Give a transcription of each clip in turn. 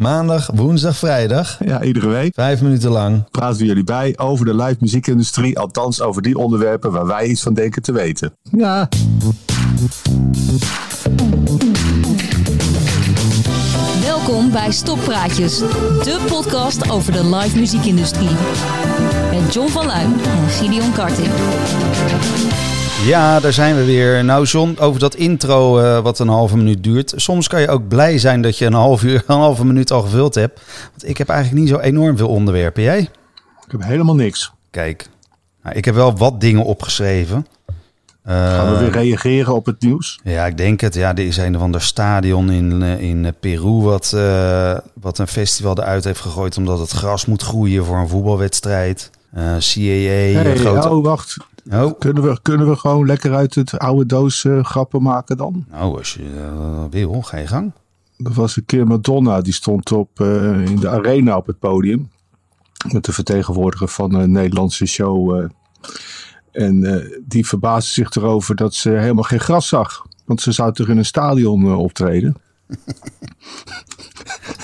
Maandag, woensdag, vrijdag. Ja, iedere week. Vijf minuten lang. Praten we jullie bij over de live muziekindustrie. Althans, over die onderwerpen waar wij iets van denken te weten. Ja. Welkom bij Stoppraatjes, de podcast over de live muziekindustrie. Met John van Luijn en Gideon Karting. Ja, daar zijn we weer. Nou, John, over dat intro uh, wat een halve minuut duurt. Soms kan je ook blij zijn dat je een half uur, een halve minuut al gevuld hebt. Want ik heb eigenlijk niet zo enorm veel onderwerpen. Jij? Ik heb helemaal niks. Kijk, nou, ik heb wel wat dingen opgeschreven. Gaan we weer reageren op het nieuws? Ja, ik denk het. Ja, er is een of ander stadion in, in Peru wat, uh, wat een festival eruit heeft gegooid omdat het gras moet groeien voor een voetbalwedstrijd. Uh, CAA. Hey, grote... Oh, wacht. Oh. Kunnen, we, kunnen we gewoon lekker uit het oude doos uh, grappen maken dan? Nou, als je uh, wil, ga je gang. Er was een keer Madonna, die stond op, uh, in de arena op het podium. Met de vertegenwoordiger van een Nederlandse show. en die verbaasde zich erover dat ze helemaal geen gras zag. Want ze zou toch in een stadion optreden.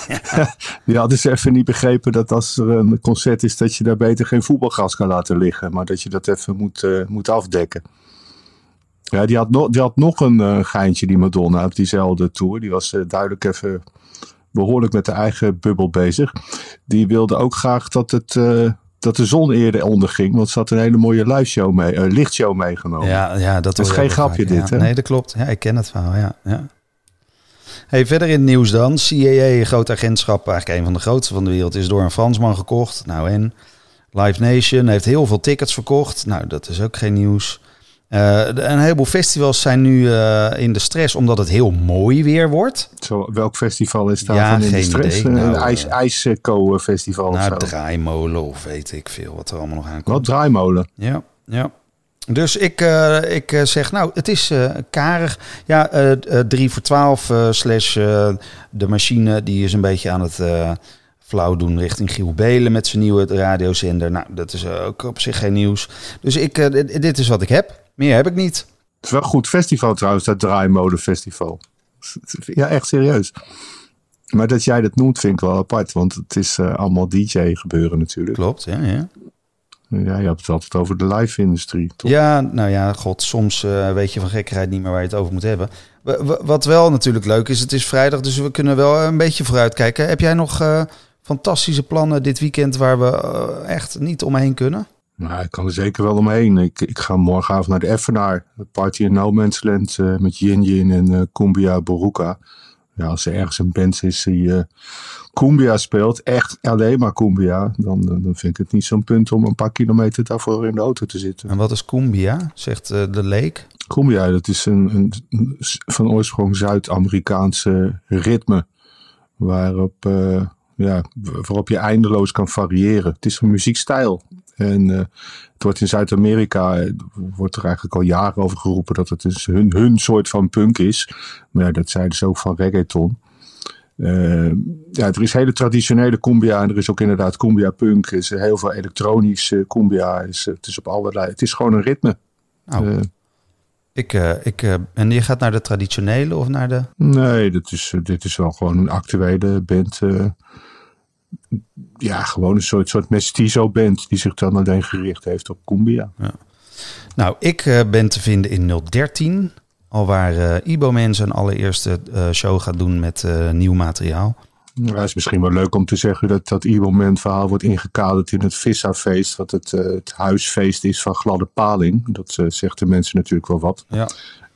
Die hadden ze even niet begrepen dat als er een concert is, dat je daar beter geen voetbalgras kan laten liggen. Maar dat je dat even moet, uh, moet afdekken. Ja, die had, no die had nog een uh, geintje, die Madonna, op diezelfde tour. Die was uh, duidelijk even behoorlijk met de eigen bubbel bezig. Die wilde ook graag dat, het, dat de zon eerder onderging. Want ze had een hele mooie live show mee, lichtshow meegenomen. Ja, ja, dat, dat is geen grapje vaak, dit, ja. hè? Nee, dat klopt. Ja, ik ken het verhaal, ja. ja. Hey, verder in het nieuws dan. CAA, groot agentschap, eigenlijk een van de grootste van de wereld, is door een Fransman gekocht. Nou en Live Nation heeft heel veel tickets verkocht. Nou, dat is ook geen nieuws. Uh, een heleboel festivals zijn nu uh, in de stress omdat het heel mooi weer wordt. Zo, welk festival is daarvan ja, in de stress? Idee. Nou, een ijs, IJsco festival nou, of zo? draaimolen of weet ik veel wat er allemaal nog aankomt. Wat draaimolen? Ja, ja. Dus ik, uh, ik uh, zeg, nou, het is uh, karig. Ja, 3 voor 12 slash de machine, die is een beetje aan het flauw doen richting Giel Belen met zijn nieuwe radiozender. Nou, dat is ook op zich geen nieuws. Dus ik, dit is wat ik heb. Meer heb ik niet. Het is wel een goed festival trouwens, dat Draaimode Festival. Ja, echt serieus. Maar dat jij dat noemt vind ik wel apart, want het is allemaal DJ gebeuren natuurlijk. Klopt, ja, ja. Ja, je hebt het altijd over de live-industrie, toch? Ja, nou ja, god, soms uh, weet je van gekkigheid niet meer waar je het over moet hebben. W wat wel natuurlijk leuk is, het is vrijdag, dus we kunnen wel een beetje vooruitkijken. Heb jij nog uh, fantastische plannen dit weekend waar we uh, echt niet omheen kunnen? Nou, ik kan er zeker wel omheen. Ik, ik ga morgenavond naar de Effenaar. Party in No Man's Land met Yin Yin en Kumbia Boruka. Ja, als er ergens een band is die uh, Cumbia speelt, echt alleen maar Cumbia, dan, dan vind ik het niet zo'n punt om een paar kilometer daarvoor in de auto te zitten. En wat is Cumbia? Zegt uh, de leek? Cumbia, dat is een, een van oorsprong Zuid-Amerikaanse ritme, waarop, uh, ja, waarop je eindeloos kan variëren. Het is een muziekstijl. En uh, het wordt in Zuid-Amerika, wordt er eigenlijk al jaren over geroepen dat het dus hun, hun soort van punk is. Maar ja, dat zeiden ze ook van reggaeton. Uh, ja, er is hele traditionele cumbia en er is ook inderdaad cumbia punk. Er is heel veel elektronische cumbia. Is, het is op allerlei. Het is gewoon een ritme. Oh. Uh, ik, uh, ik, en je gaat naar de traditionele of naar de? Nee, dit is, dit is wel gewoon een actuele band ja, gewoon een soort, soort mestizo-band die zich dan alleen gericht heeft op cumbia. Ja. Nou, ik uh, ben te vinden in 013, al waar uh, Ibo zijn allereerste uh, show gaat doen met nieuw materiaal. Ja, het is misschien wel leuk om te zeggen dat dat Ibo verhaal wordt ingekaderd in het Vissa-feest, wat het, het huisfeest is van Gladde Paling. Dat zegt de mensen natuurlijk wel wat. Ja.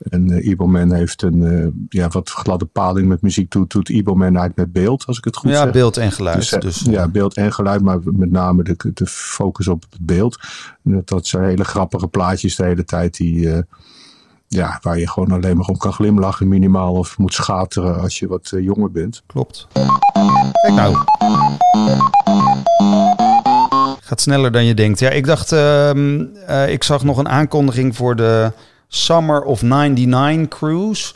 En uh, Iboman heeft een uh, ja, wat gladde paling met muziek doet, doet Iboman eigenlijk met beeld, als ik het goed ja, zeg. Ja, beeld en geluid. Dus, uh, dus, ja, beeld en geluid, maar met name de, de focus op het beeld. Dat, dat zijn hele grappige plaatjes de hele tijd die, ja, waar je gewoon alleen maar om kan glimlachen minimaal of moet schateren als je wat jonger bent. Klopt. Kijk nou. Gaat sneller dan je denkt. Ja, ik dacht, ehm, ik zag nog een aankondiging voor de Summer of 99 Cruise.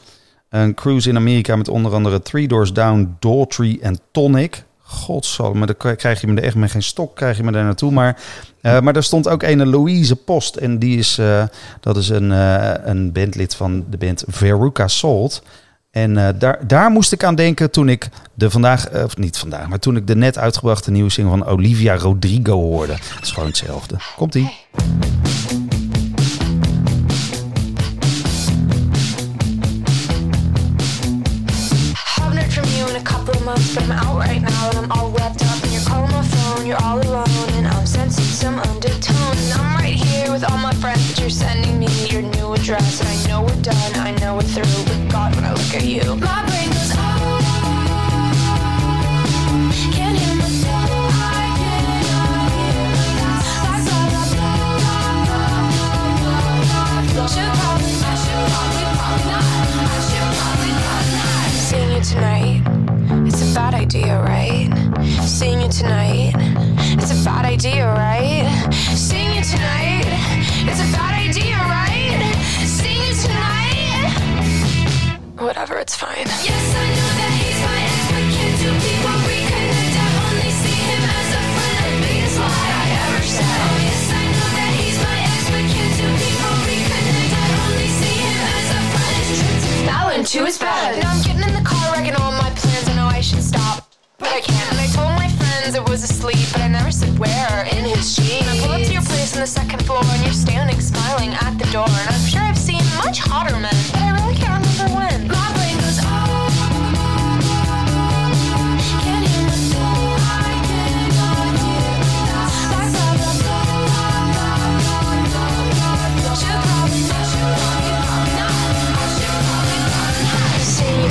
Een cruise in Amerika met onder andere Three Doors Down, Daughtry en Tonic. Godzalm, maar dan krijg je me er echt met geen stok, krijg je me daar naartoe. Maar, uh, maar daar stond ook een Louise Post. En die is, uh, dat is een, uh, een bandlid van de band Veruca Salt. En eh, daar, daar moest ik aan denken toen ik de vandaag, eh, of niet vandaag, maar toen ik de net uitgebrachte nieuwe single van Olivia Rodrigo hoorde. Het is gewoon hetzelfde. Komt-ie. I'm out right now and I'm all wrapped up. And you're calling my phone, you're all alone, and I'm sensing some undertone. And I'm right here with all my friends, but you're sending me your new address. And I know we're done, I know we're through, but God, when I look at you, whatever, it's fine. Yes, I know that he's my ex, but can't two people reconnect? I only see him as a friend, the biggest lie I ever said. Oh, yes, I know that he's my ex, but can't two people reconnect? I only see him as a friend. That one too is bad. Now I'm getting in the car, wrecking all my plans. I know I should stop, but I can't. And I told my friends it was asleep, but I never said where. In his jeans. And I pull up to your place on the second floor, and you're standing smiling at the door. And I'm sure I've seen much hotter men, but